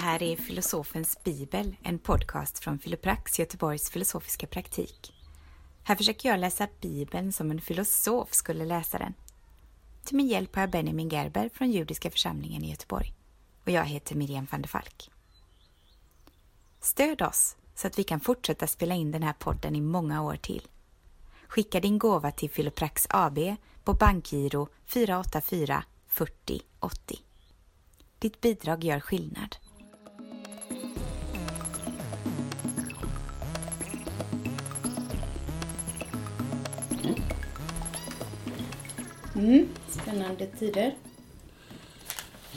här är Filosofens bibel, en podcast från Filoprax, Göteborgs filosofiska praktik. Här försöker jag läsa Bibeln som en filosof skulle läsa den. Till min hjälp har jag Benjamin Gerber från Judiska församlingen i Göteborg. Och jag heter Miriam van der Falk. Stöd oss så att vi kan fortsätta spela in den här podden i många år till. Skicka din gåva till Filoprax AB på bankgiro 484 40 80. Ditt bidrag gör skillnad. Mm, spännande tider.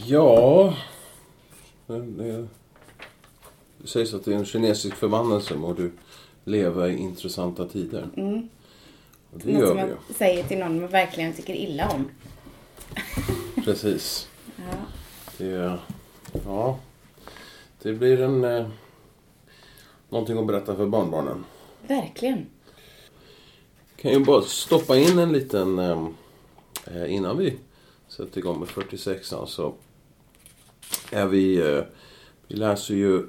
Ja, det, det sägs att det är en kinesisk förbannelse må du leva i intressanta tider. Mm. Och det Något gör som vi ju. jag säger till någon man verkligen tycker illa om. Precis. Ja. Det, ja, det blir en, eh, någonting att berätta för barnbarnen. Verkligen. kan ju bara stoppa in en liten, eh, eh, innan vi sätter igång med 46 så är vi, eh, vi läser ju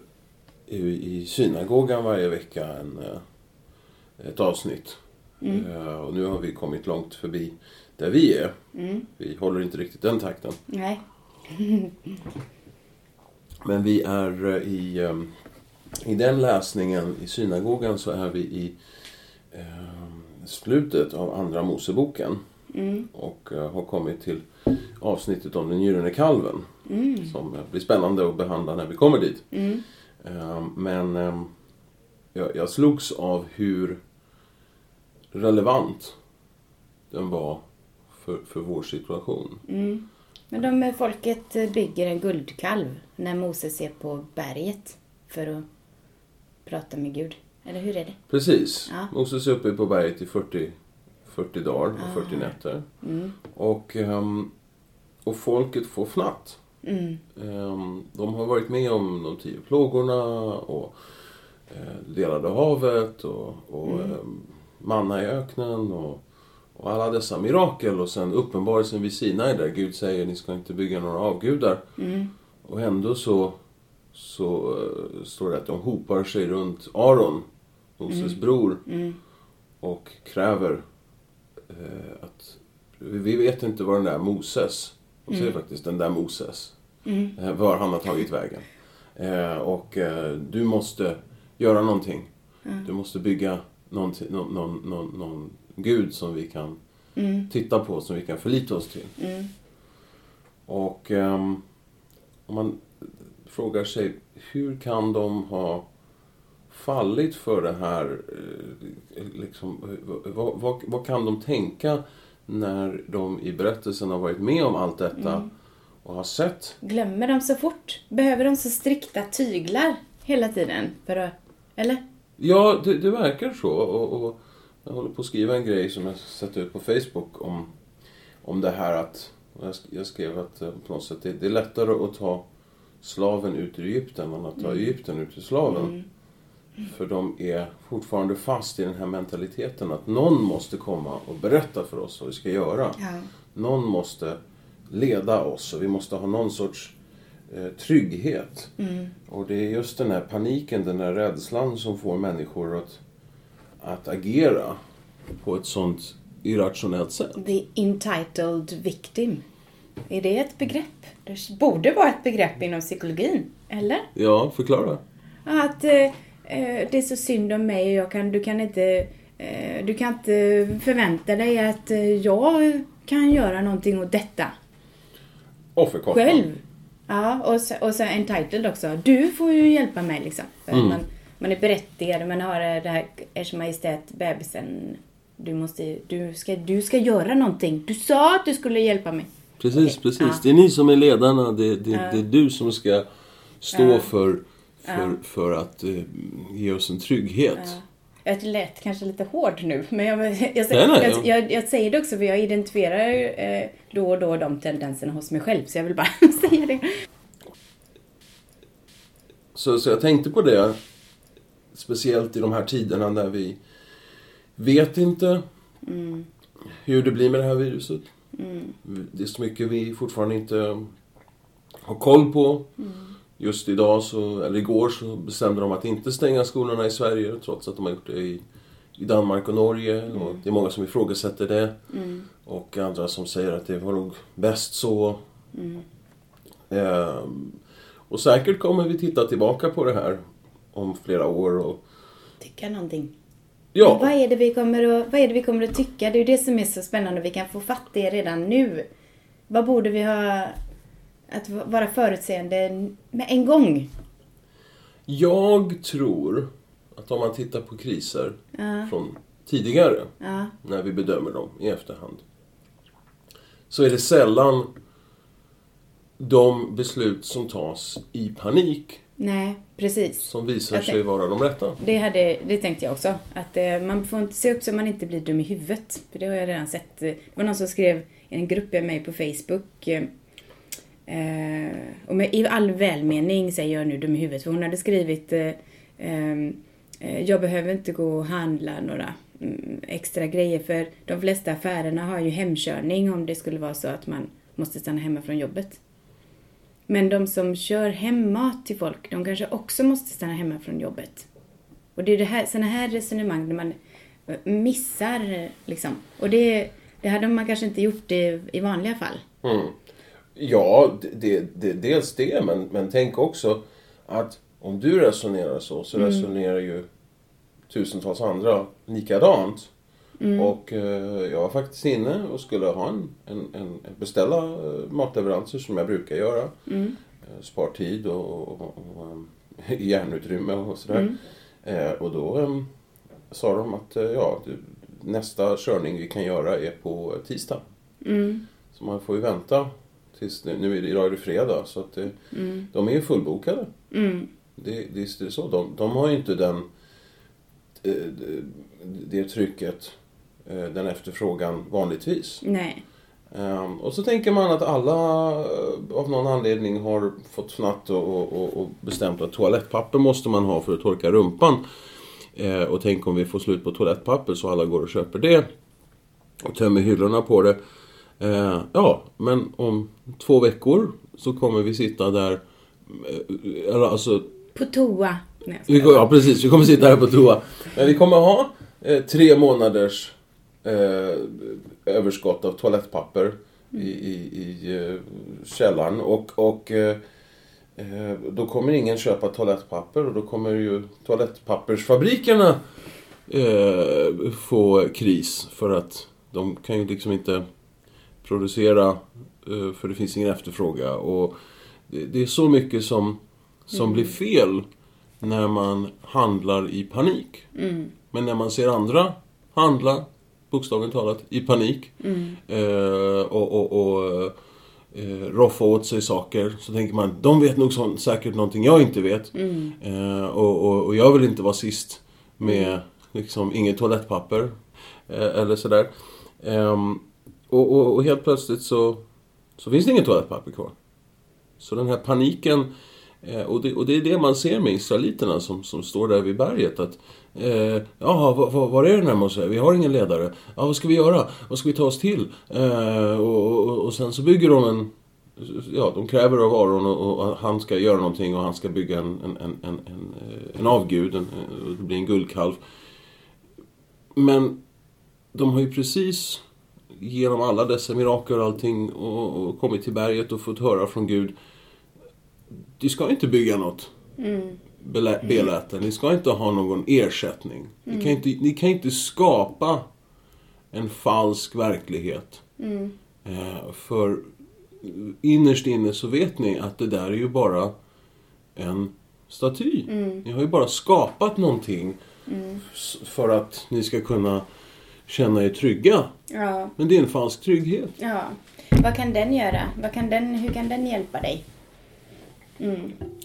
i, synagogan varje vecka en, eh, ett avsnitt. Eh, och nu har vi kommit långt förbi där vi är. Vi håller inte riktigt den takten. Nej. Men vi är eh, i, eh, i den läsningen i synagogan så är vi i eh, slutet av Andra Moseboken. Och eh, har kommit till avsnittet om den gyllene kalven. Som eh, blir spännande att behandla när vi kommer dit. Eh, men eh, jag, jag slogs av hur relevant den var för, för vår situation. Men de folket bygger en guldkalv när Moses är på berget för att prata med Gud. Eller hur är det? Precis. Ja. Moses är uppe på berget i 40, 40 dagar och 40 nätter. Och, ehm, och folket får fnatt. Ehm, de har varit med om de tio plågorna och eh, delade havet och, och ehm, manna i öknen och, och alla dessa mirakel och sen uppenbarelsen vid Sinai där Gud säger ni ska inte bygga några avgudar. Och ändå så, så eh, står det att de hopar sig runt Aron, Moses bror, och kräver att vi vet inte var den där Moses, de säger faktiskt den där Moses, eh, var han har tagit vägen. Eh, och eh, du måste göra någonting. Du måste bygga någon, någon, någon, någon gud som vi kan titta på, som vi kan förlita oss till. Och ehm, om man frågar sig hur kan de ha fallit för det här? eh, Liksom, vad, vad, vad kan de tänka när de i berättelsen har varit med om allt detta och har sett? Glömmer de så fort? Behöver de så strikta tyglar hela tiden? För att, eller? Ja, det, det verkar så. Och, och jag håller på att skriva en grej som jag sätter ut på Facebook om, om det här att... Jag, sk- jag skrev att eh, på något sätt det, det är lättare att ta slaven ut ur Egypten än att ta Egypten ut ur slaven. För de är fortfarande fast i den här mentaliteten att någon måste komma och berätta för oss vad vi ska göra. Ja. Någon måste leda oss och vi måste ha någon sorts eh, trygghet. Och det är just den här paniken, den här rädslan som får människor att, att agera på ett sånt irrationellt sätt. The entitled victim. Är det ett begrepp? Det borde vara ett begrepp inom psykologin. Eller? Ja, förklara. Att eh, det är så synd om mig och jag kan, du kan inte eh, du kan inte förvänta dig att eh, jag kan göra någonting åt detta Offerkoftan. själv. Ja, och så, och så entitled också. Du får ju hjälpa mig liksom. Mm. man, man är berättigad, man har eh, det här Ers Majestät, bebisen. Du, måste, du, ska, du ska göra någonting. Du sa att du skulle hjälpa mig. Precis, precis. Ja. Det är ni som är ledarna. Det, det, det är du som ska stå för, för, för att eh, ge oss en trygghet. Jag lät kanske lite hård nu, men jag, jag, jag, Nej, nej, jag, jag, säger det också för jag identifierar eh, då och då de tendenserna hos mig själv, så jag vill bara säga det. Så, så jag tänkte på det, speciellt i de här tiderna när vi vet inte hur det blir med det här viruset. Det är så mycket vi fortfarande inte har koll på. Just idag, så, eller igår, så bestämde de att inte stänga skolorna i Sverige trots att de har gjort det i, i Danmark och Norge. Mm. Och det är många som ifrågasätter det. Och andra som säger att det var nog bäst så. Mm. Ehm, och säkert kommer vi titta tillbaka på det här om flera år. Och, Tycka någonting. ja, Vad är, det vi kommer att, vad är det vi kommer att tycka? Det är ju det som är så spännande. Vi kan få fatt det redan nu. Vad borde vi ha... Att vara förutseende med en gång. jag tror att om man tittar på kriser Ja. från tidigare, Ja. när vi bedömer dem i efterhand, så är det sällan de beslut som tas i panik Nej, precis. som visar sig vara de rätta. Det, hade, det tänkte jag också. Att eh, man får inte se upp så man inte blir dum i huvudet. För det har jag redan sett. Det var någon som skrev i en grupp med i på Facebook. Eh, eh, och med, i all välmening säger jag nu dum i huvudet. För hon hade skrivit eh, ehm, eh, Jag behöver inte gå och handla några mm, extra grejer. För de flesta affärerna har ju hemkörning om det skulle vara så att man måste stanna hemma från jobbet. Men de som kör hem mat till folk, de kanske också måste stanna hemma från jobbet. Och det är det här, såna här resonemang där man eh, missar liksom. Och det, det hade man kanske inte gjort i, i vanliga fall. Mm. Ja, det, det, dels det, men, men tänk också att om du resonerar så, så resonerar ju tusentals andra likadant. Och eh, jag var faktiskt inne och skulle ha en, en, en beställa eh, matleveranser som jag brukar göra. Eh, spar tid och, och, och hjärnutrymme och sådär. Eh, och då eh, sa de att eh, ja, du, nästa körning vi kan göra är på tisdag. Så man får ju vänta tills nu, nu idag är det fredag så att det, de är ju fullbokade. Mm. Det, det, är så. De, de har ju inte den, eh, det, det trycket, eh, den efterfrågan vanligtvis. Nej. Ehm, och så tänker man att alla eh, av någon anledning har fått fnatt och, och, och- och bestämt att toalettpapper måste man ha för att torka rumpan. Eh, och tänk om vi får slut på toalettpapper så alla går och köper det. Och tömmer hyllorna på det. Eh, ja, men om två veckor så kommer vi sitta där, eh, eller alltså På toa. Nej, vi, ja, precis. Vi kommer sitta här på toa. Men vi kommer ha eh, tre månaders eh, överskott av toalettpapper i, i, i eh, källaren. Och, och eh, eh, då kommer ingen köpa toalettpapper och då kommer ju toalettpappersfabrikerna få kris. För att de kan ju liksom inte producera eh, för det finns ingen efterfrågan. Och det, är så mycket som, som blir fel när man handlar i panik. Men när man ser andra handla, bokstavligt talat, i panik eh, och, och, och eh, roffa åt sig saker så tänker man de vet nog så, säkert någonting jag inte vet. Eh, och, och, och jag vill inte vara sist med liksom inget toalettpapper eh, eller sådär. Och, och, och helt plötsligt så, så finns det inget toalettpapper kvar. Så den här paniken, eh, och det, och det är det man ser med israeliterna som, som står där vid berget. Att, eh, Jaha, var, var, var är den här Mose? Vi har ingen ledare. Ja, vad ska vi göra? Vad ska vi ta oss till? Eh, och, och, och sen så bygger de en... Ja, de kräver av Aron och, och han ska göra någonting och han ska bygga en, en, en, en, en, eh, en avgud. En, det blir en guldkalv. Men de har ju precis genom alla dessa mirakel och allting och, och kommit till berget och fått höra från Gud. Du ska inte bygga något belä- beläte. Ni ska inte ha någon ersättning. Ni, kan inte, ni kan inte skapa en falsk verklighet. Eh, för innerst inne så vet ni att det där är ju bara en staty. Ni har ju bara skapat någonting s- för att ni ska kunna känna er trygga. Ja, Men det är en falsk trygghet. ja. Vad kan den göra? Vad kan den, hur kan den hjälpa dig?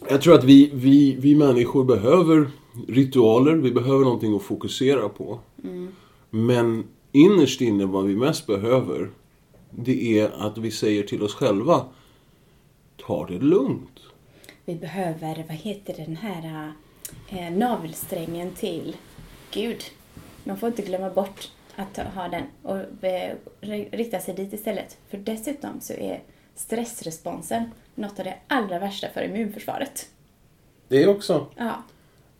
Jag tror att vi, vi, vi människor behöver ritualer, vi behöver någonting att fokusera på. Men innerst inne vad vi mest behöver, det är att vi säger till oss själva, ta det lugnt. Vi behöver, vad heter den här eh, navelsträngen till Gud. Man får inte glömma bort att ha den och ri- rikta sig dit istället. För dessutom så är stressresponsen något av det allra värsta för immunförsvaret. Det också. Ja.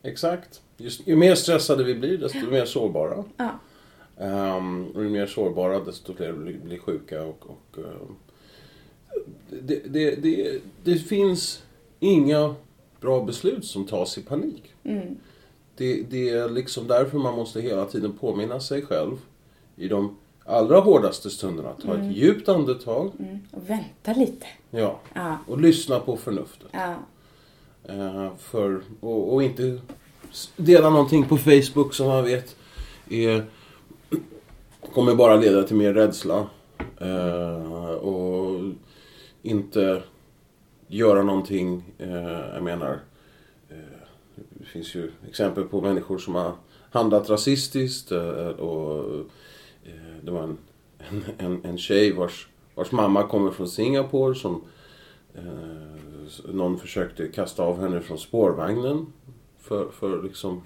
Exakt. Just, ju mer stressade vi blir, desto mer sårbara. Ja. Um, och ju mer sårbara, desto fler blir, blir sjuka. Och, och, um, det, det, det, det finns inga bra beslut som tas i panik. Mm. Det är liksom därför man måste hela tiden påminna sig själv i de allra hårdaste stunderna. Ta ett djupt andetag. Mm. Och vänta lite. Ja. Ja. Och lyssna på förnuftet. Ja. Eh, för, och, och inte dela någonting på Facebook som man vet är, kommer bara leda till mer rädsla. Eh, och inte göra någonting, eh, jag menar, eh, det finns ju exempel på människor som har handlat rasistiskt eh, och det var en, en, en, en tjej vars, vars mamma kommer från Singapore som Eh, någon försökte kasta av henne från spårvagnen. För, för liksom,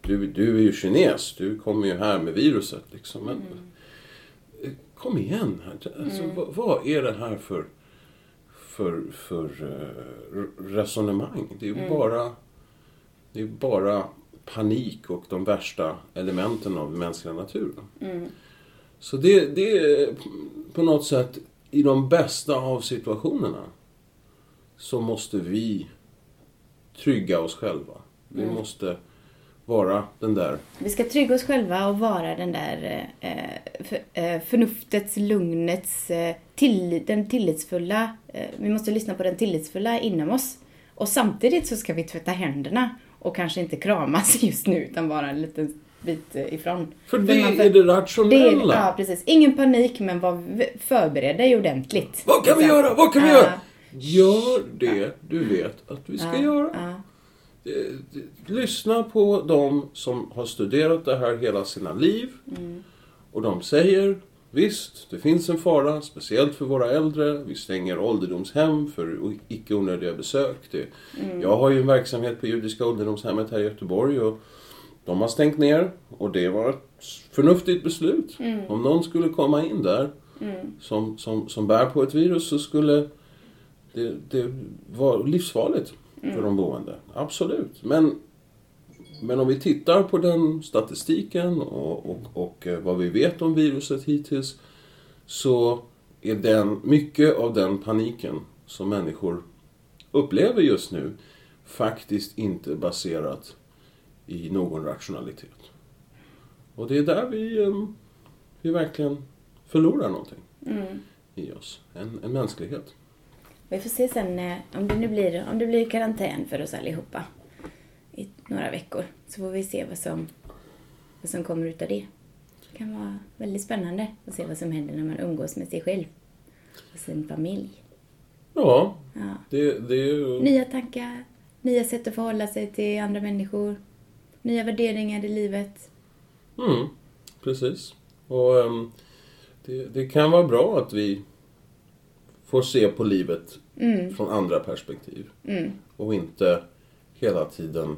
du, du är ju kines, du kommer ju här med viruset. Liksom. Men, eh, Kom igen, alltså, vad, vad är det här för, för, för eh, re- resonemang? Det är ju bara, det är bara panik och de värsta elementen av mänskliga naturen. Så det, det är på något sätt, i de bästa av situationerna, så måste vi trygga oss själva. Vi måste vara den där, Vi ska trygga oss själva och vara den där eh, för, eh, förnuftets, lugnets, eh, tillit, den tillitsfulla. Eh, vi måste lyssna på den tillitsfulla inom oss. Och samtidigt så ska vi tvätta händerna och kanske inte kramas just nu utan vara en liten bit eh, ifrån. för det man- är det det rationella. är, Ja, precis. Ingen panik, men var förberedda dig ordentligt. Vad kan vi Liksom. göra? Vad kan vi Ja, göra? Gör det du vet att vi ska ja, göra. Eh, Lyssna på de som har studerat det här hela sina liv. Och de säger, visst, det finns en fara, speciellt för våra äldre. Vi stänger ålderdomshem för icke onödiga besök. Det, Jag har ju en verksamhet på Judiska ålderdomshemmet här i Göteborg och de har stängt ner och det var ett förnuftigt beslut. Om någon skulle komma in där som, som, som bär på ett virus så skulle det, det vara livsfarligt för de boende. Absolut. Men, men om vi tittar på den statistiken och, och, och eh, vad vi vet om viruset hittills så är den, mycket av den paniken som människor upplever just nu faktiskt inte baserat i någon rationalitet. Och det är där vi, eh, vi verkligen förlorar någonting i oss. En, en mänsklighet. Vi får se sen eh, om det nu blir, om det blir karantän för oss allihopa i några veckor. Så får vi se vad som, vad som kommer ut av det. Det kan vara väldigt spännande att se vad som händer när man umgås med sig själv och sin familj. Ja, Ja. det, det är ju... Nya tankar, nya sätt att förhålla sig till andra människor, nya värderingar i livet. Mm, precis. Och ehm, det, det kan vara bra att vi får se på livet från andra perspektiv. Och inte hela tiden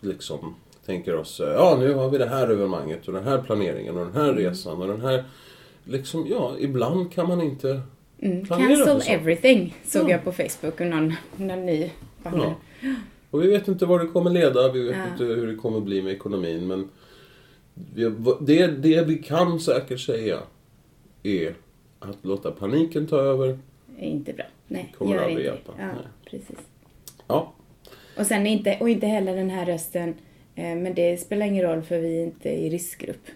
liksom tänker oss, eh, ja nu har vi det här evenemanget och den här planeringen och den här resan och den här... Liksom, ja, ibland kan man inte Mm. planera Cancel everything såg Ja. jag på Facebook och någon, någon ny banner. Ja. Och vi vet inte var det kommer leda, vi vet Ja. inte hur det kommer bli med ekonomin. Men det, det vi kan säkert säga är att låta paniken ta över. är inte bra. Nej, Kommer gör aldrig inte hjälpa. Ja, precis. Ja, Och sen inte, och inte heller den här rösten, eh, men det spelar ingen roll för vi är inte i riskgrupp.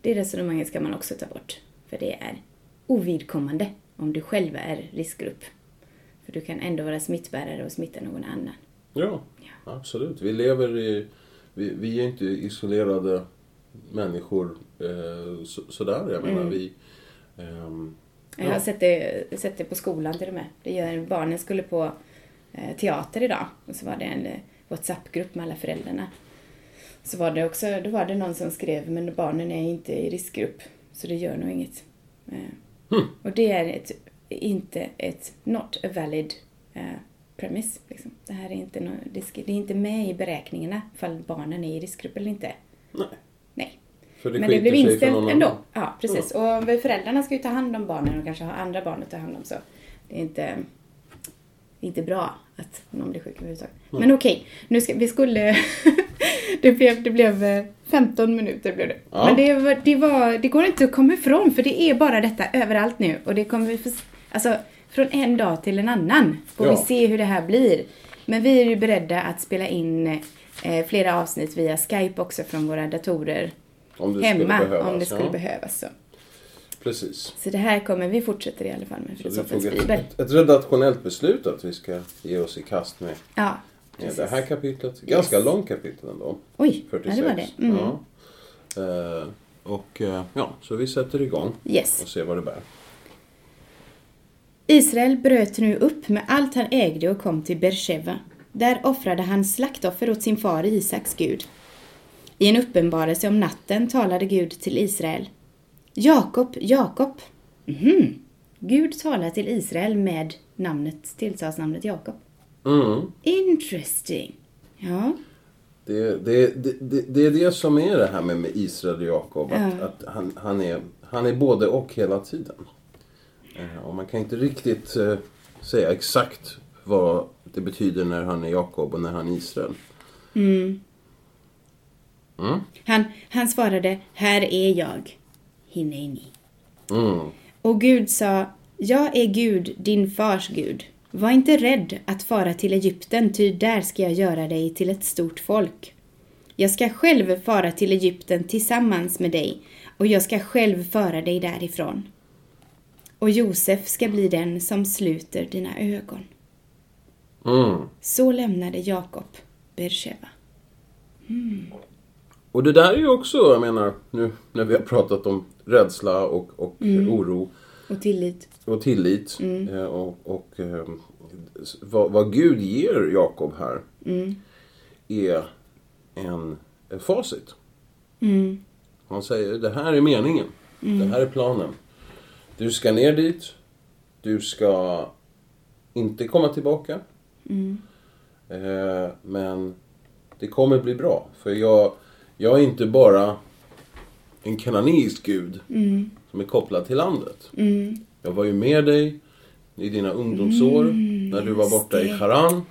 Det resonemanget ska man också ta bort. För det är ovidkommande om du själv är riskgrupp. För du kan ändå vara smittbärare och smitta någon annan. ja, absolut. Vi lever i... Vi, vi är inte isolerade människor eh, så, sådär. Jag menar, vi... ehm, Jag har Ja. sett det, sett det på skolan till och med. Det gör, barnen skulle på eh, teater idag och så var det en eh, WhatsApp-grupp med alla föräldrarna. Så var det också, då var det någon som skrev, men barnen är inte i riskgrupp, så det gör nog inget. Eh, Hmm. Och det är ett, inte ett not a valid eh, premise. Liksom. Det här är inte, no, risk, det är inte med i beräkningarna ifall barnen är i riskgrupp eller inte. nej. Nej. Det Men det blev inställt ändå. Ja, precis. Och vi- föräldrarna ska ju ta hand om barnen och kanske ha andra barn att ta hand om. Så det är inte, det är inte bra att någon blir sjuk överhuvudtaget. Men okej, nu ska, vi skulle... det, blev, det blev eh, 15 minuter blev det. Ja. Men det, var, det, var, det går inte att komma ifrån för det är bara detta överallt nu. Och det kommer vi s- Alltså, från en dag till en annan får Ja. vi se hur det här blir. Men vi är ju beredda att spela in eh, flera avsnitt via Skype också från våra datorer Om hemma om det skulle ja. behövas. Så. Precis. så det här kommer vi fortsätter i alla fall med Filosofens bibel. ett, ett redaktionellt beslut att vi ska ge oss i kast med, Ja, med det här kapitlet. Ganska Yes. långt kapitel ändå. Oj, 46. ja det var det. Mm. Ja. Eh, och eh, ja, så vi sätter igång Yes. och ser vad det bär. Israel bröt nu upp med allt han ägde och kom till Bersheva. Där offrade han slaktoffer åt sin far Isaks Gud. I en uppenbarelse om natten talade Gud till Israel. Jakob, Jakob. Mhm. Gud talar till Israel med namnet, tilltalsnamnet Jakob. Mm. Interesting. Ja. Det, det, det, det, det är det som är det här med, med Israel och Jakob. Att, Ja. att han, han, är, han är både och hela tiden. Eh, och man kan inte riktigt eh, säga exakt vad det betyder när han är Jakob och när han är Israel. Mm. Han, han svarade, här är jag, Hineni. Mm. Och Gud sa, jag är Gud, din fars Gud. Var inte rädd att fara till Egypten, ty där ska jag göra dig till ett stort folk. Jag ska själv fara till Egypten tillsammans med dig, och jag ska själv föra dig därifrån. Och Josef ska bli den som sluter dina ögon. Mm. Så lämnade Jakob Bersheva. Och det där är ju också, jag menar, nu när vi har pratat om rädsla och, och oro Och tillit. och tillit eh, och, och eh, vad, vad Gud ger Jakob här är en, en facit. Han säger, det här är meningen. Det här är planen. Du ska ner dit. Du ska inte komma tillbaka. Eh, men det kommer bli bra. För jag, jag är inte bara en kananisk gud som är kopplad till landet. Jag var ju med dig i dina ungdomsår när du var borta i. Haran.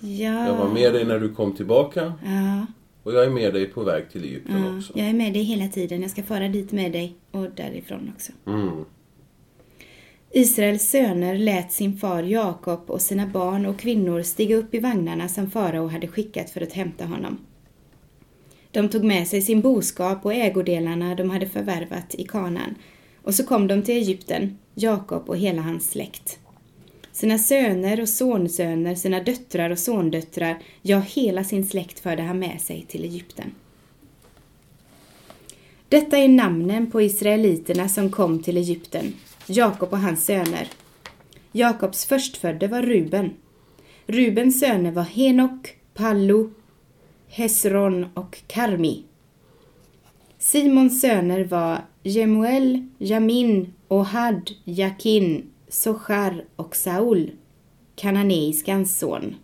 Ja. Jag var med dig när du kom tillbaka. Ja. Och jag är med dig på väg till Egypten Ja, också. jag är med dig hela tiden. Jag ska föra dit med dig och därifrån också. Mm. Israels söner lät sin far Jakob och sina barn och kvinnor stiga upp i vagnarna som farao hade skickat för att hämta honom. De tog med sig sin boskap och ägodelarna de hade förvärvat i Kanaan och så kom de till Egypten, Jakob och hela hans släkt. Sina söner och sonsöner, sina döttrar och sondöttrar, ja, hela sin släkt förde han med sig till Egypten. Detta är namnen på israeliterna som kom till Egypten, Jakob och hans söner. Jakobs förstfödde var Ruben. Rubens söner var Henok, Pallu, Hesron och Karmi. Simons söner var Jemuel, Jamin, Ohad, Jakin, Sochar och Saul, kananeiskans son.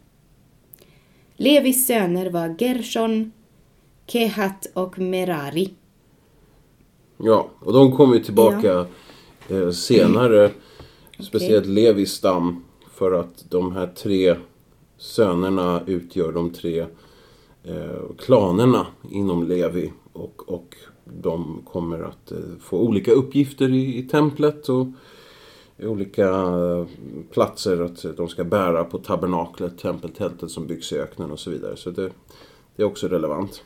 Levis söner var Gershon, Kehat och Merari. Ja, och de kommer ju tillbaka eh, senare. Speciellt Levis stam. För att de här tre sönerna utgör de tre eh, klanerna inom Levi. Och, och de kommer att eh, få olika uppgifter i, i templet och olika eh, platser att de ska bära på tabernaklet, tempeltältet som byggs i öknen och så vidare. Så det, det är också relevant.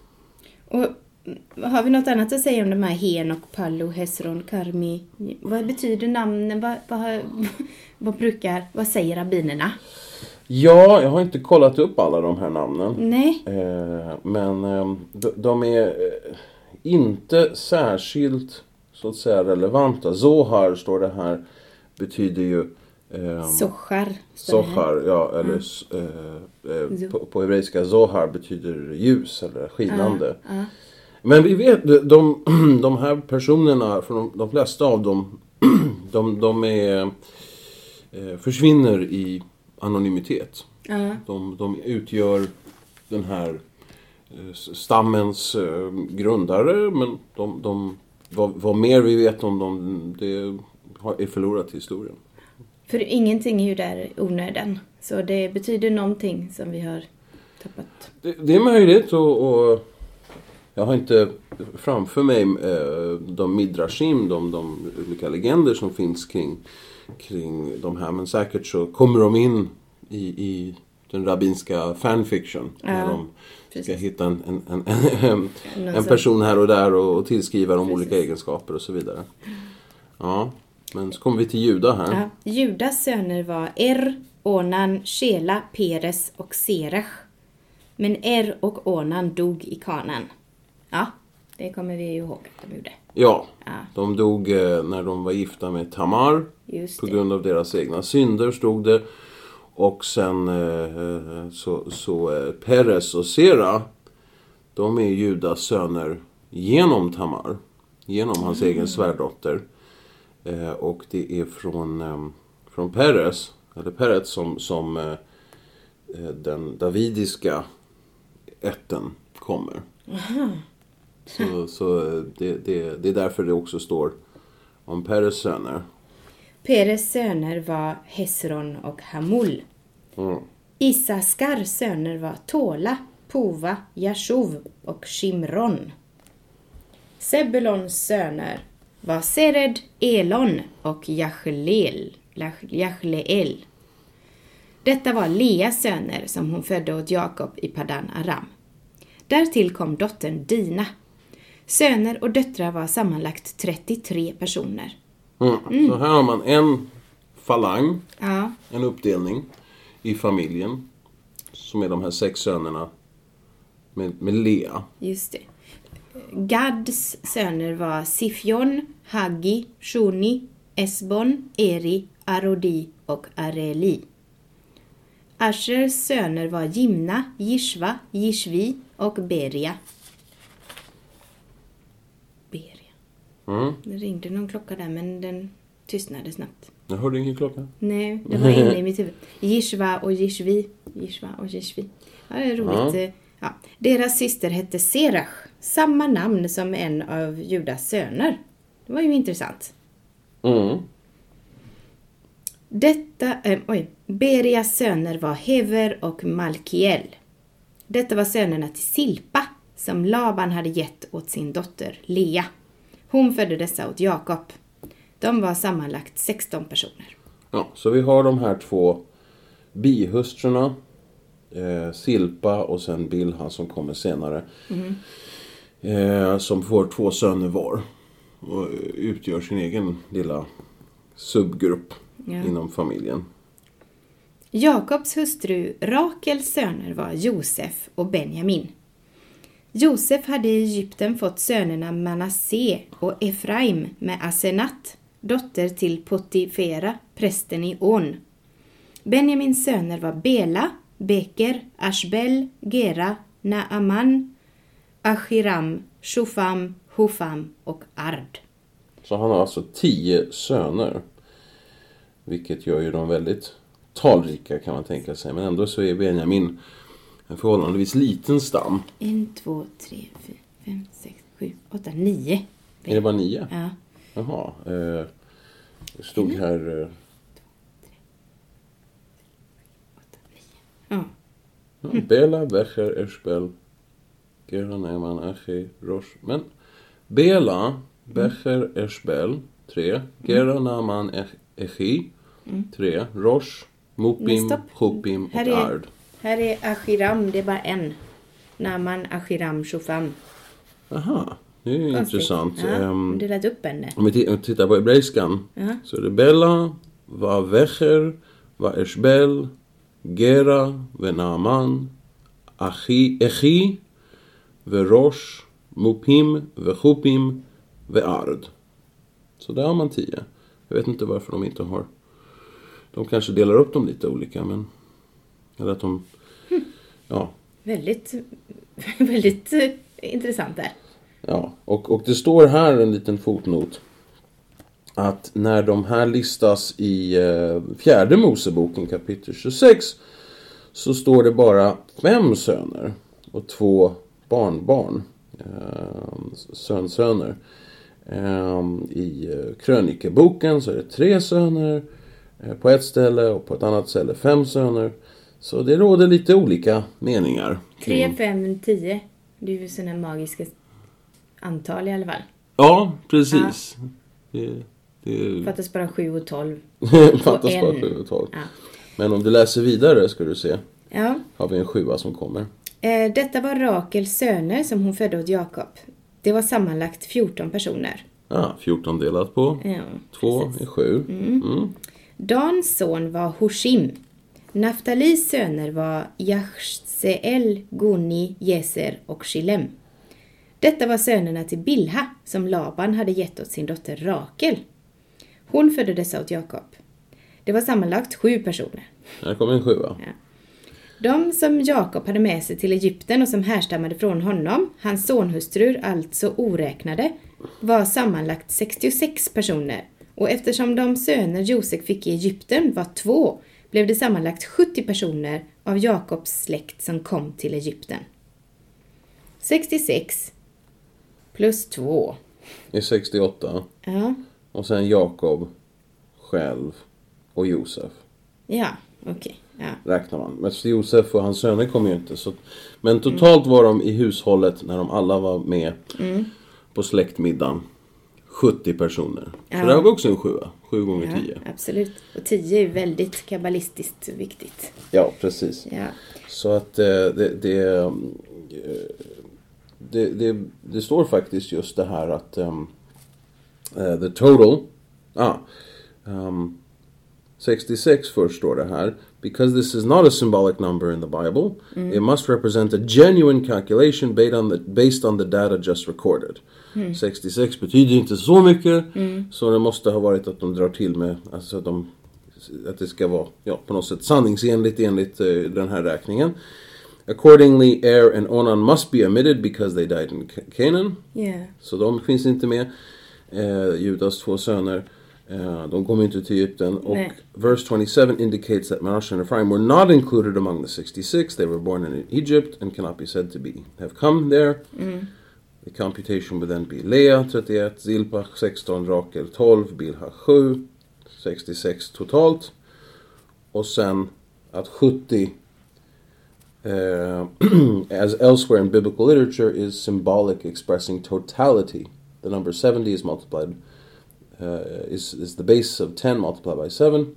Och mm, har vi något annat att säga om de här Henok, Pallo, Hesron, Karmi? Vad betyder namnen? Vad, vad, vad brukar, vad säger rabbinerna? Ja, jag har inte kollat upp alla de här namnen. Nej. Eh, men eh, de, de är eh, inte särskilt så att säga relevanta. Zohar står det här. Betyder ju eh, står det här. Zohar, ja, eller eh, eh, på, på hebreiska Zohar betyder ljus eller skinande. Ja. Men vi vet, de, de här personerna, för de, de flesta av dem, de, de är, eh, försvinner i anonymitet. Ja. De, de utgör den här eh, stammens eh, grundare. Men de, de, vad, vad mer vi vet om dem, det är förlorat i historien. För ingenting är ju där onödan. Så det betyder någonting som vi har tappat. Det, det är möjligt och, och jag har inte framför mig eh, de midrashim, de, de olika legender som finns kring, kring de här. Men säkert så kommer de in i, i den rabbinska fanfiction. när Ja, de ska precis. hitta en, en, en, en, person här och där och, och tillskriva dem olika egenskaper och så vidare. Ja, men så kommer vi till Juda här. Ja. Judas söner var Er, Onan, Shela, Peres och Serach. Men Er och Onan dog i Kanan. Ja, det kommer vi ju ihåg att de gjorde. Ja, Ja. de dog eh, när de var gifta med Tamar. På grund av deras egna synder stod det. Och sen eh, eh, så, så Peres och Sera. De är Judas söner genom Tamar. Genom hans egen svärdotter. Och det är från, från Peres, eller Peret som, som den davidiska ätten kommer. Så, så eh, det, det, det är därför det också står om Peres söner. Peres söner var Hesron och Hamul. Mm. Isaskars söner var Tola, Pova, Jashuv och Shimron. Sebulons söner var Sered, Elon och Jachleel. Jachleel. Detta var Leas söner som hon födde åt Jakob i Padan Aram. Därtill kom dottern Dina. Söner och döttrar var sammanlagt 33 personer. Mm. Så här har man en falang, Ja, en uppdelning i familjen. Som är de här sex sönerna med, med Lea. Just det. Gads söner var Sifjon, Haggi, Shuni, Esbon, Eri, Arodi och Areli. Ashers söner var Jimna, Jishva, Jishvi och. Beria. Mm. Det ringde någon klocka där men den tystnade snabbt. Jag hörde ingen klocka. Nej, det var inne i mitt huvud. Jishva och Jishvi. Jishva och Jishvi. Ja, det är roligt. Ja. eh, Ja. Deras syster hette Serach. Samma namn som en av Judas söner. Det var ju intressant. Mm. Detta, eh, oj, Berias söner var Hever och Malkiel. Detta var sönerna till Silpa som Laban hade gett åt sin dotter Lea. Hon födde dessa åt Jakob. De var sammanlagt 16 personer. Ja, så vi har de här två bihustrurna. Eh, Silpa och sen Bilha som kommer senare. Eh, som får två söner var. Och utgör sin egen lilla subgrupp Ja. inom familjen. Jakobs hustru Rakels söner var Josef och Benjamin. Josef hade i Egypten fått sönerna Manasse och Efraim med Asenat, dotter till Potifera, prästen i On. Benjamins söner var Bela, Beker, Ashbel, Gera, Naaman, Achiram, Shufam, Hufam och Ard. Så han har alltså tio söner. Vilket gör ju dem väldigt talrika kan man tänka sig. Men ändå så är Benjamin en förhållandevis liten stam. En, två, tre, fyra, fem, sex, sju, åtta, nio. Är det bara nio? Ja. Jaha. Eh, det stod här... Eh, ja. ja, Bela, Becher, Eshbel, Gera, Neman, Achi, Rosh. Men Bela, Becher, Eshbel, tre. Gera, Naman, Ech- Echi, tre. Rosh, Men Mopim. Chopim och Ard. Här är Achiram, det är bara en. Naman, Achiram, Shofam. Aha, det är Konstigt. intressant. Ja, Ehm, delat upp henne. Om vi ti- tittar på hebreiskan Ja. så är det Bella, Vecher, va Eshbel, Gera, ve Naaman, Achi, Echi, ve Rosh, Mupim, ve Chupim, ve Ard. Så där har man tio. Jag vet inte varför de inte har... De kanske delar upp dem lite olika men... Eller att de... Ja, Väldigt, väldigt eh, intressant där. Ja, och, och det står här en liten fotnot. Att när de här listas i eh, fjärde Moseboken kapitel 26 så står det bara fem söner och två barnbarn, eh, sönsöner. Eh, I krönikeboken så är det tre söner eh, på ett ställe och på ett annat ställe fem söner. Så det råder lite olika meningar. kring- 3, 5, 10. Det är ju sådana magiska antal i alla fall. Ja, precis. Det, det Fattas bara 7 och 12. fattas bara sju och tolv. Ja. Men om du läser vidare ska du se. ja. Har vi en sjua som kommer. Eh, detta var Rakels söner som hon födde åt Jakob. Det var sammanlagt 14 personer. Ja, 14 delat på Ja, 2 precis. är 7. Mm. Dans son var Hushim. Naftalis söner var Jachseel, Guni, Jeser och Shilem. Detta var sönerna till Bilha som Laban hade gett åt sin dotter Rakel. Hon födde dessa åt Jakob. Det var sammanlagt sju personer. Här kommer en sjua. De som Jakob hade med sig till Egypten och som härstammade från honom, hans sonhustrur alltså oräknade, var sammanlagt 66 personer. Och eftersom de söner Josef fick i Egypten var två, blev det sammanlagt 70 personer av Jakobs släkt som kom till Egypten. 66 plus 2. är 68. Ja, Och sen Jakob själv och Josef. ja, okej. Ja. Räknar man. Men Josef och hans söner kom ju inte. Så, men totalt var de i hushållet när de alla var med på släktmiddagen 70 personer. Så Ja. det här var också en sjua. 7 gånger ja, 10. absolut. Och 10 är väldigt kabbalistiskt viktigt. Ja, precis. Ja. Så att eh, det, det, eh, det, det, det står faktiskt just det här att um, eh, the total, ah, um, 66 först står det här. Because this is not a symbolic number in the Bible, it must represent a genuine calculation based on the, based on the data just recorded. 66 betyder inte så mycket, så det måste ha varit att de drar till med, alltså att de att det ska vara ja, på något sätt sanningsenligt enligt eh, den här räkningen. Accordingly, Er and Onan must be omitted because they died in Ca- Canaan. Ja. Så de finns inte med. Eh, Judas två söner. De kom inte till Egypten. Och Nej. verse 27 indicates that Manasseh and Ephraim were not included among the 66. They were born in Egypt and cannot be said to be have come there. The computation would then be Lea 31, Zilpach 16, Rakel 12, Bilha 7, 66 totalt. Och sen att 70 eh, as elsewhere in biblical literature is symbolic expressing totality. The number 70 is multiplied uh, is, is the base of 10 multiplied by 7.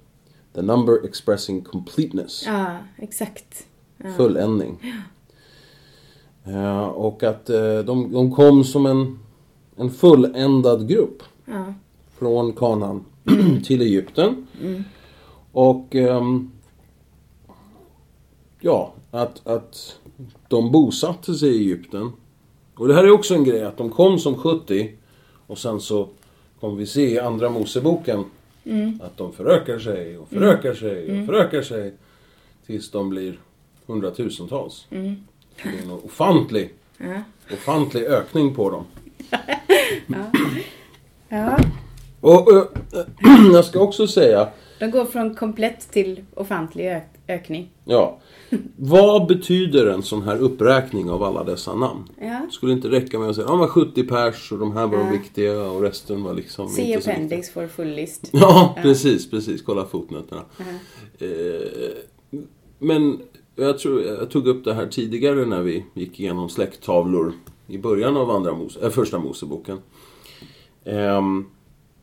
The number expressing completeness. Ja, exakt. fulländning. Eh, och att eh, de, de kom som en, en fulländad grupp Ja. från Kanaan till Egypten. Och ehm, ja, att, att de bosatte sig i Egypten. Och det här är också en grej, att de kom som 70 och sen så kommer vi se i Andra Moseboken att de förökar sig och förökar sig och förökar sig tills de blir hundratusentals. Det är en ofantlig, Ja. ofantlig ökning på dem. ja. Och eh, jag ska också säga, De går från komplett till ofantlig ö- ökning. ja. Vad betyder en sån här uppräkning av alla dessa namn? Ja. Skulle inte räcka med att säga att de var 70 pers och de här var de Ja. viktiga och resten var liksom See inte appendix for full list. Ja, precis, precis. Kolla fotnoterna. Eh, men jag tror jag tog upp det här tidigare när vi gick igenom släkttavlor i början av andra Mose, äh, första Moseboken. Ehm,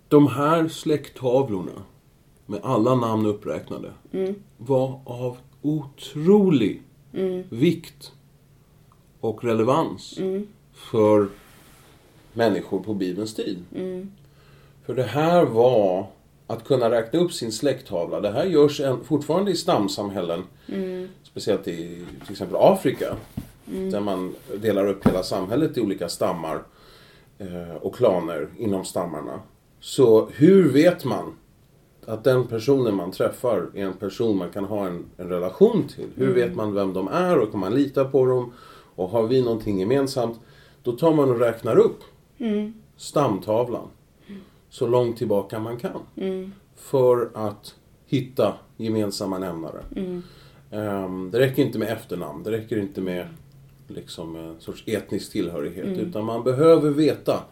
de här släkttavlorna med alla namn uppräknade var av otrolig vikt och relevans för människor på Bibelns tid. För det här var att kunna räkna upp sin släkttavla. Det här görs en, fortfarande i stamsamhällen. Speciellt i till exempel Afrika. Där man delar upp hela samhället i olika stammar eh, och klaner inom stammarna. Så hur vet man att den personen man träffar är en person man kan ha en, en relation till? Hur vet man vem de är och kan man lita på dem? Och har vi någonting gemensamt? Då tar man och räknar upp stamtavlan så långt tillbaka man kan. För att hitta gemensamma nämnare. Ehm, det räcker inte med efternamn, det räcker inte med liksom en sorts etnisk tillhörighet. Utan man behöver veta.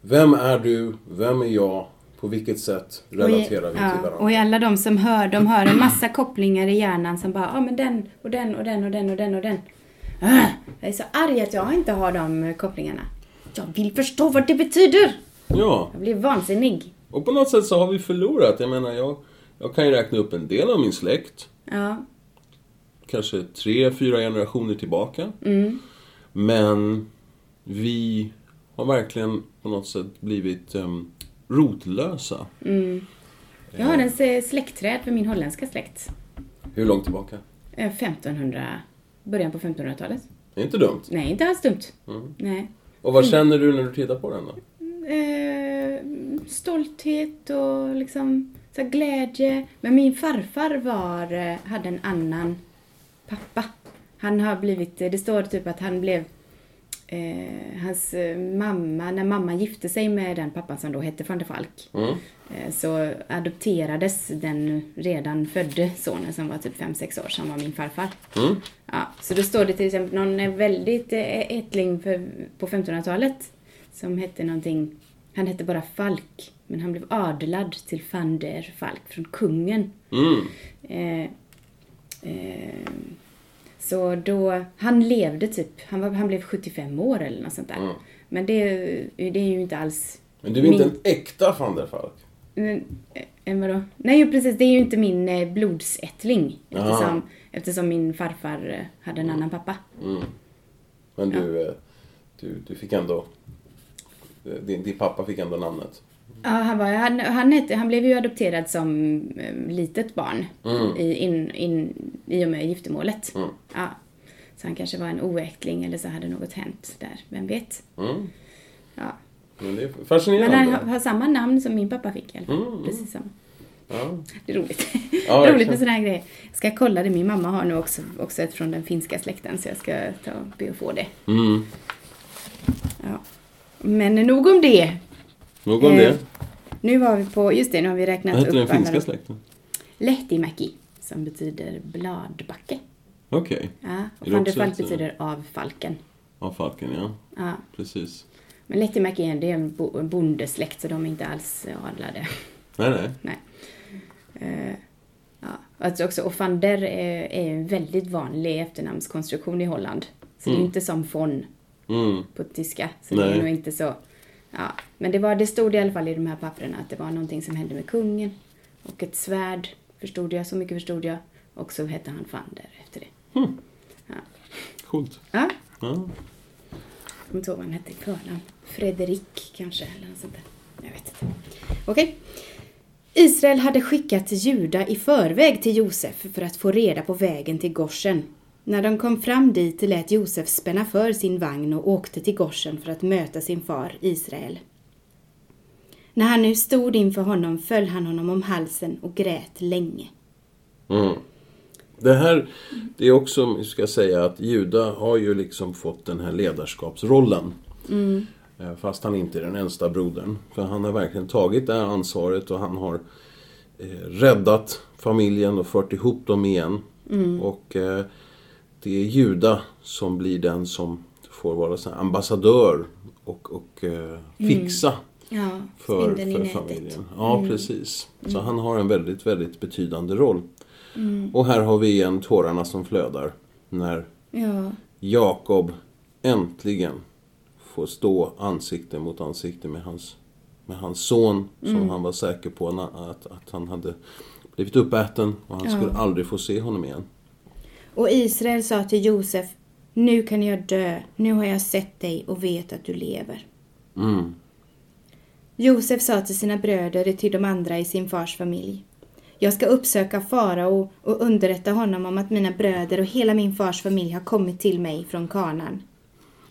Vem är du? Vem är jag? På vilket sätt relaterar vi ja, till varandra? Och i alla de som hör, de hör en massa kopplingar i hjärnan som bara, ja men den och den och den och den och den och den. Ah, jag är så arg att jag inte har de kopplingarna. Jag vill förstå vad det betyder! Ja, Jag blir vansinnig. och på något sätt så har vi förlorat. Jag menar, jag, jag kan ju räkna upp en del av min släkt. Ja. Kanske tre, fyra generationer tillbaka. Mm. Men vi har verkligen på något sätt blivit um, rotlösa. Jag har en släktträd för min holländska släkt. Hur långt tillbaka? Eh, 1500, början på 1500-talet. Det är inte dumt. Nej, inte alls dumt. Mm. Nej. Och vad känner du när du tittar på den då? Eh, stolthet och liksom så glädje. Men min farfar var, eh, hade en annan pappa. Han har blivit, det står typ att han blev eh, hans eh, mamma, när mamma gifte sig med den pappan som då hette van der Falk. Mm. eh, Så adopterades den redan födde sonen som var typ 5-6 år, som var min farfar. Mm. Ja, så då står det till exempel någon eh, väldigt eh, ättling för, på 1500-talet som hette någonting, han hette bara Falk, men han blev adlad till van der Falk från kungen. Mm. Eh, så då, han levde typ, han, var, han blev 75 år eller något sånt där. Mm. Men det, det är ju inte alls Men du är inte min- en äkta van der Falk? Mm, eh, vadå? Nej, precis. Det är ju inte min eh, blodsättling. Eftersom, eftersom min farfar eh, hade en annan pappa. Mm. Men du, eh, du, du fick ändå... Din, din pappa fick ändå namnet. Ja, han, var, han, han, hette, han blev ju adopterad som eh, litet barn Mm. i, in, in, i och med giftermålet. Mm. Ja. Så han kanske var en oäktling eller så hade något hänt där. Vem vet? Mm. Ja. Men det är Men fascinerande. han har, har samma namn som min pappa fick i alla fall. Mm. Precis samma. Ja. Det är roligt. Ja, roligt med sådana här grejer. Jag ska kolla det. Min mamma har nu också, också ett från den finska släkten så jag ska ta och be att få det. Mm. Ja. Men nog om det. Nog om Eh, det. Nu var vi på, just det, nu har vi räknat Vad heter upp den finska släkten? Lehtimäki, som betyder bladbacke. Okej. Ja, och Är det van der också Falk ett, eh, betyder av falken. Ja, Falken, ja. Ja. Precis. Men Lehtimäki är en, det bo- bondesläkt så de är inte alls adlade. Nej, nej. Nej. Eh, ja. Alltså också, och van der är, är en väldigt vanlig efternamnskonstruktion i Holland. Så det är Mm. inte som von Mm. på tyska. Så det Nej. är nog inte så. Ja. Men det, var, det stod i alla fall i de här papperna att det var någonting som hände med kungen. Och ett svärd förstod jag, så mycket förstod jag. Och så hette han van der efter det. Mm. Ja. Coolt. Ja, Ja. jag kommer inte ihåg vad han hette i förnamn. Fredrik kanske, eller något sånt där. Jag vet inte. Okej. Israel hade skickat Juda i förväg till Josef för att få reda på vägen till Goshen. När de kom fram dit lät Josef spänna för sin vagn och åkte till Goshen för att möta sin far Israel. När han nu stod inför honom föll han honom om halsen och grät länge. Mm. Det här, det är också, jag ska säga att Juda har ju liksom fått den här ledarskapsrollen. Eh, Fast han inte är den äldsta brodern. För han har verkligen tagit det här ansvaret och han har eh, räddat familjen och fört ihop dem igen. Och eh, det är Juda som blir den som får vara så här ambassadör och, och eh, fixa Ja, för, för familjen. Ja, precis. Så han har en väldigt, väldigt betydande roll. Och här har vi igen tårarna som flödar när Ja, Jakob äntligen får stå ansikte mot ansikte med hans, med hans son som han var säker på att, att han hade blivit uppäten och han Ja. skulle aldrig få se honom igen. Och Israel sa till Josef, nu kan jag dö, nu har jag sett dig och vet att du lever. Mm. Josef sa till sina bröder och till de andra i sin fars familj. Jag ska uppsöka farao och underrätta honom om att mina bröder och hela min fars familj har kommit till mig från Kanaan.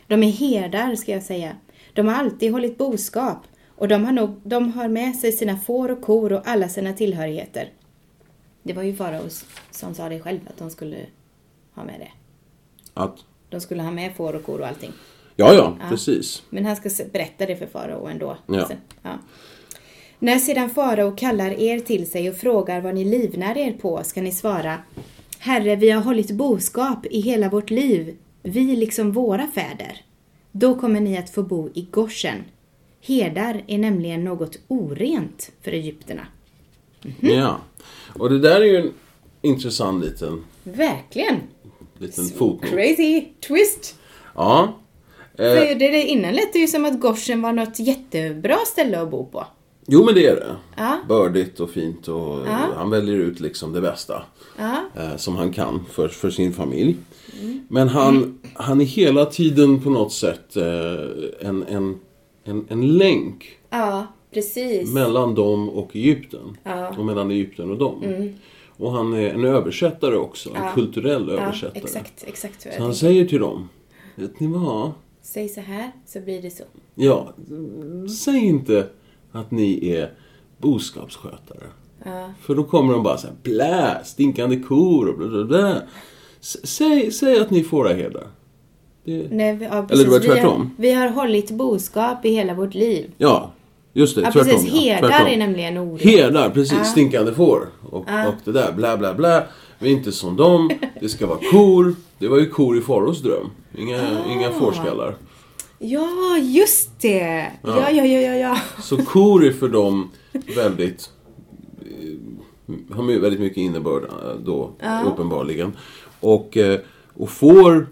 De är herdar, ska jag säga. De har alltid hållit boskap och de har, nog, de har med sig sina får och kor och alla sina tillhörigheter. Det var ju farao som sa det själv, att de skulle ha med det. Att, De skulle ha med får och kor och allting. ja, ja, Ja. precis. Men han ska berätta det för farao ändå. Ja. Sen, ja. När sedan farao kallar er till sig och frågar vad ni livnär er på ska ni svara Herre, vi har hållit boskap i hela vårt liv vi liksom våra fäder. Då kommer ni att få bo i Goshen. Herdar är nämligen något orent för egyptierna. Ja. Och det där är ju en intressant liten, Verkligen! Liten fotnot. Crazy twist! Ja. Eh, För det, innan lät det ju som att Goshen var något jättebra ställe att bo på. jo, men det är det. Ja. Bördigt och fint och Ja. han väljer ut liksom det bästa. Ja. eh, som han kan för, för sin familj. Men han, han är hela tiden på något sätt eh, en, en, en, en länk Ja, precis. mellan dem och Egypten. Mm. Och mellan Egypten och dem. Och han är en översättare också, en Ja. kulturell ja, översättare. exakt, exakt så Så han säger till dem, vet ni vad? Säg så här, så blir det så. Ja, säg inte att ni är boskapsskötare. Ja. För då kommer de bara säga blä, stinkande kor och bla bla Säg, säg att ni är fåraherdar. Det, Nej, vi, ja, Eller det var precis. vi, har, tvärtom. vi har hållit boskap i hela vårt liv. ja, just det. Ja, tvärtom. precis. ja, Herdar tvärtom. är nämligen ordet. Herdar, precis. Ja. Stinkande får. Och, och det där, bla bla bla. Vi är inte som dem. Det ska vara kor. Det var ju kor i Faraos dröm. Inga, Ah. inga fårskallar. Ja, just det! Ja, ja, ja, ja, ja. Så kor är för dem väldigt... eh, Har väldigt mycket innebörd eh, då, uppenbarligen. Och, eh, och får,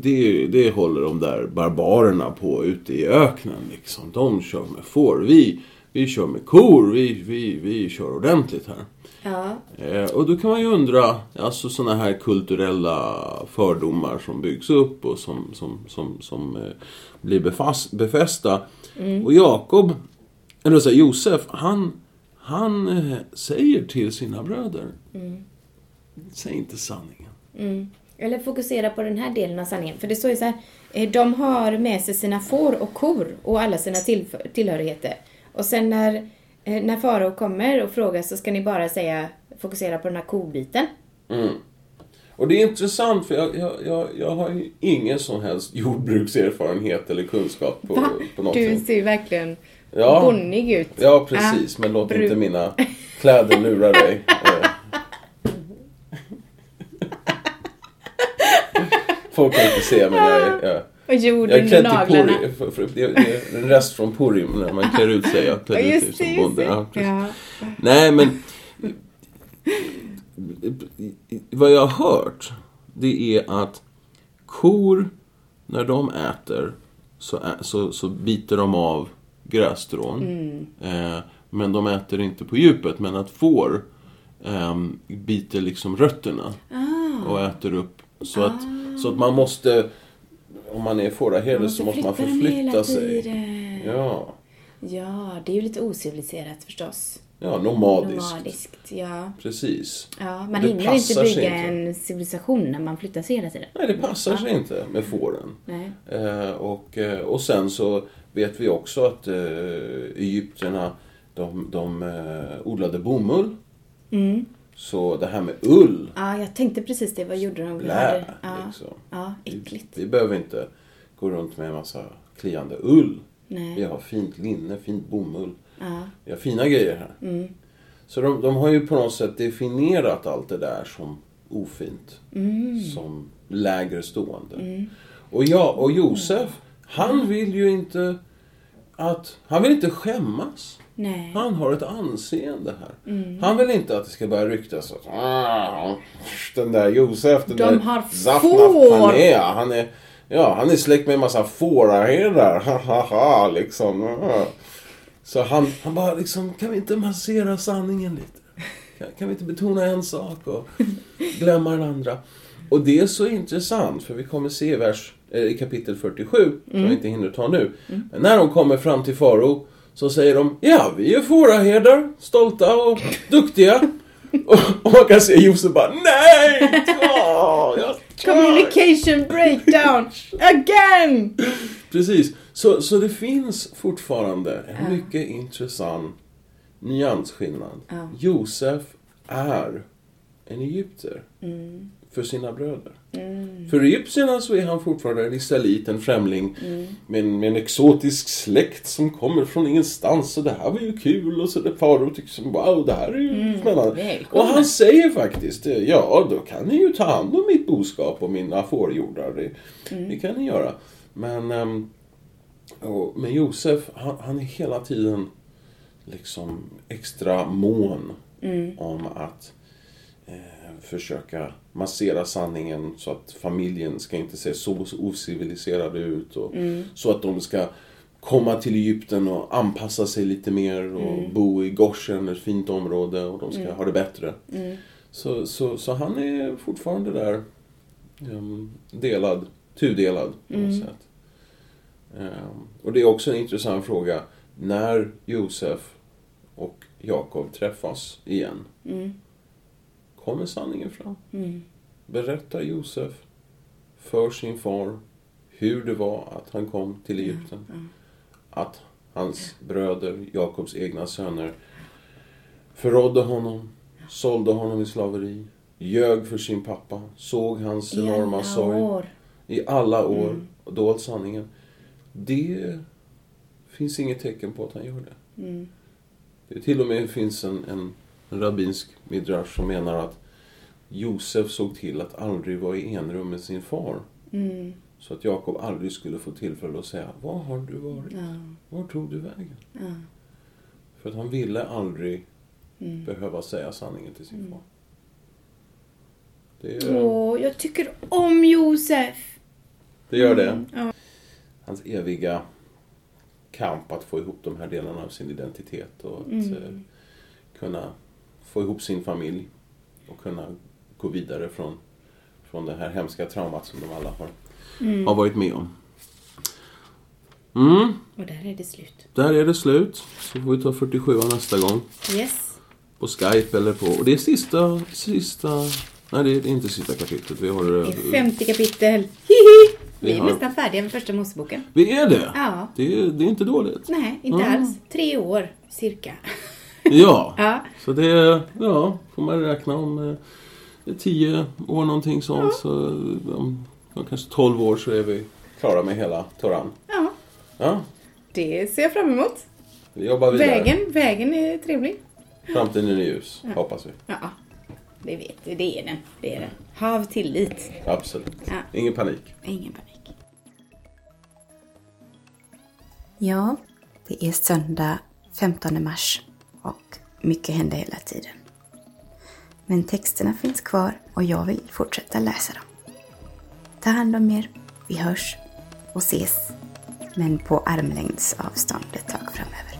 det, det håller de där barbarerna på ute i öknen. Liksom. De kör med får. Vi, vi kör med kor. Vi, vi, vi kör ordentligt här. Ja, Eh, och då kan man ju undra, alltså sådana här kulturella fördomar som byggs upp och som, som, som, som eh, blir befast, befästa. Och Jakob, eller så här, Josef, han, han eh, säger till sina bröder, säg inte sanningen. mm. Eller fokusera på den här delen av sanningen. För det står ju så här, de har med sig sina får och kor och alla sina tillhörigheter. Och sen när, när farao kommer och frågar så ska ni bara säga, fokusera på den här kobiten. Och det är intressant för jag, jag, jag, jag har ju ingen som helst jordbrukserfarenhet eller kunskap på, Va? på någonting. Du ser ju verkligen Ja. bonnig ut. Ja, precis. Men låt inte mina kläder lura dig. Eh. Folk kan inte se, men jag är... Jag, Och jord jag till naglarna. Purim. För, för, det är en rest från Purim när man klär ut sig. Jag Ja, klädde ut som just bonde. Ja, precis. Ja. Nej, men... Vad jag har hört, det är att kor, när de äter, så, ä, så, så biter de av grässtrån. Eh, men de äter inte på djupet. Men att får ehm, biter liksom rötterna och äter upp. Så, att, så att man måste, om man är fåraherde så måste man förflytta sig. tiden. Ja, Ja, det är ju lite ociviliserat förstås. ja nomadiskt. Nomadiskt, ja. Precis. ja man Det hinner inte bygga en civilisation när man flyttar sig hela tiden. Nej, det passar sig inte med fåren. Nej. Eh, och, eh, och sen så vet vi också att eh, egyptierna, de, de eh, odlade bomull. Mm. Så det här med ull, Ja, jag tänkte precis det. Vad gjorde de? Vi blä, Ja, liksom. ja Vi, äckligt. vi behöver inte gå runt med en massa kliande ull. Vi Nej. har fint linne, fint bomull. Ja. Vi har fina grejer här. Mm. Så de, de har ju på något sätt definierat allt det där som ofint. Mm. Som lägre stående. Och, ja, och Josef, han vill ju inte att... Han vill inte skämmas. Nej. Han har ett anseende här. Mm. Han vill inte att det ska börja ryktas att "Ah, den där Josef, den De där har Zafnaf får." Panea, han är, ja, han är släkt med en massa fåraherdar. Liksom. Så han, han bara liksom, kan vi inte massera sanningen lite? Kan, kan vi inte betona en sak och glömma den andra? Och det är så intressant, för vi kommer se i, vers, eh, i kapitel 47, som vi inte hinner ta nu. Men när de kommer fram till farao så säger de, ja, vi är fåraherdar, stolta och duktiga. och, och man kan se Josef bara, nej! Åh, jag Communication breakdown again! Precis. Så, så det finns fortfarande en mycket intressant nyansskillnad. Ja. Josef är en egypter. För sina bröder. För egyptierna så är han fortfarande en israelit, en främling med, en, med en exotisk släkt som kommer från ingenstans och det här var ju kul och så det farao tycker som wow, det här är ju spännande. välkommen. Och han säger faktiskt, ja då kan ni ju ta hand om mitt boskap och mina fårjordar. Det, det kan ni göra. Men, ehm, och, men Josef, han, han är hela tiden liksom extra mån om att eh, försöka massera sanningen så att familjen ska inte se så ociviliserade ut och så att de ska komma till Egypten och anpassa sig lite mer och bo i Goshen, ett fint område och de ska ha det bättre. Så, så, så han är fortfarande där um, delad, tudelad på något sätt. Ehm, och det är också en intressant fråga. När Josef och Jakob träffas igen. Kommer sanningen fram? Berättar Josef för sin far hur det var att han kom till Egypten. Att hans bröder, Jakobs egna söner, förrådde honom, sålde honom i slaveri, ljög för sin pappa, såg hans enorma sorg år. i alla år och dolt sanningen. Det finns inget tecken på att han gör det. Det till och med finns en, en, en rabbinsk midrash som menar att Josef såg till att aldrig vara i enrum med sin far. Så att Jakob aldrig skulle få tillfälle att säga Var har du varit? Ja. Var tog du vägen? Ja. För att han ville aldrig behöva säga sanningen till sin far. Det, är, Åh, jag tycker om Josef. det gör det. Ja. hans eviga kamp att få ihop de här delarna av sin identitet och att eh, kunna få ihop sin familj och kunna gå vidare från, från det här hemska traumat som de alla har, har varit med om. Mm, Och där är det slut. där är det slut. Så får vi ta 47 nästa gång. Yes. På Skype eller på... Och det är sista... sista nej, det är inte sista kapitlet. Vi har... Det eh, är 50 kapitel. Hihi! Vi är har- nästan färdiga med första Moseboken. Vi är det? Ja. Det, är, det är inte dåligt. Nej, inte Ja. alls. Tre år, cirka. Ja. Ja. Så det ja, får man räkna om eh, tio år någonting sånt så eh, om ja, kanske 12 år så är vi klara med hela Toran. Ja, Ja, det ser jag fram emot. vi jobbar vidare. Vägen, vägen är trevlig. Framtiden är ljus, hoppas vi. Ja, det vet vi. Det är den. Det är den. Hav tillit. Absolut. Ja. Ingen panik. Ingen panik. Ja, det är söndag 15 mars och mycket händer hela tiden. Men texterna finns kvar och jag vill fortsätta läsa dem. Ta hand om er, vi hörs och ses, men på armlängds avstånd ett tag framöver.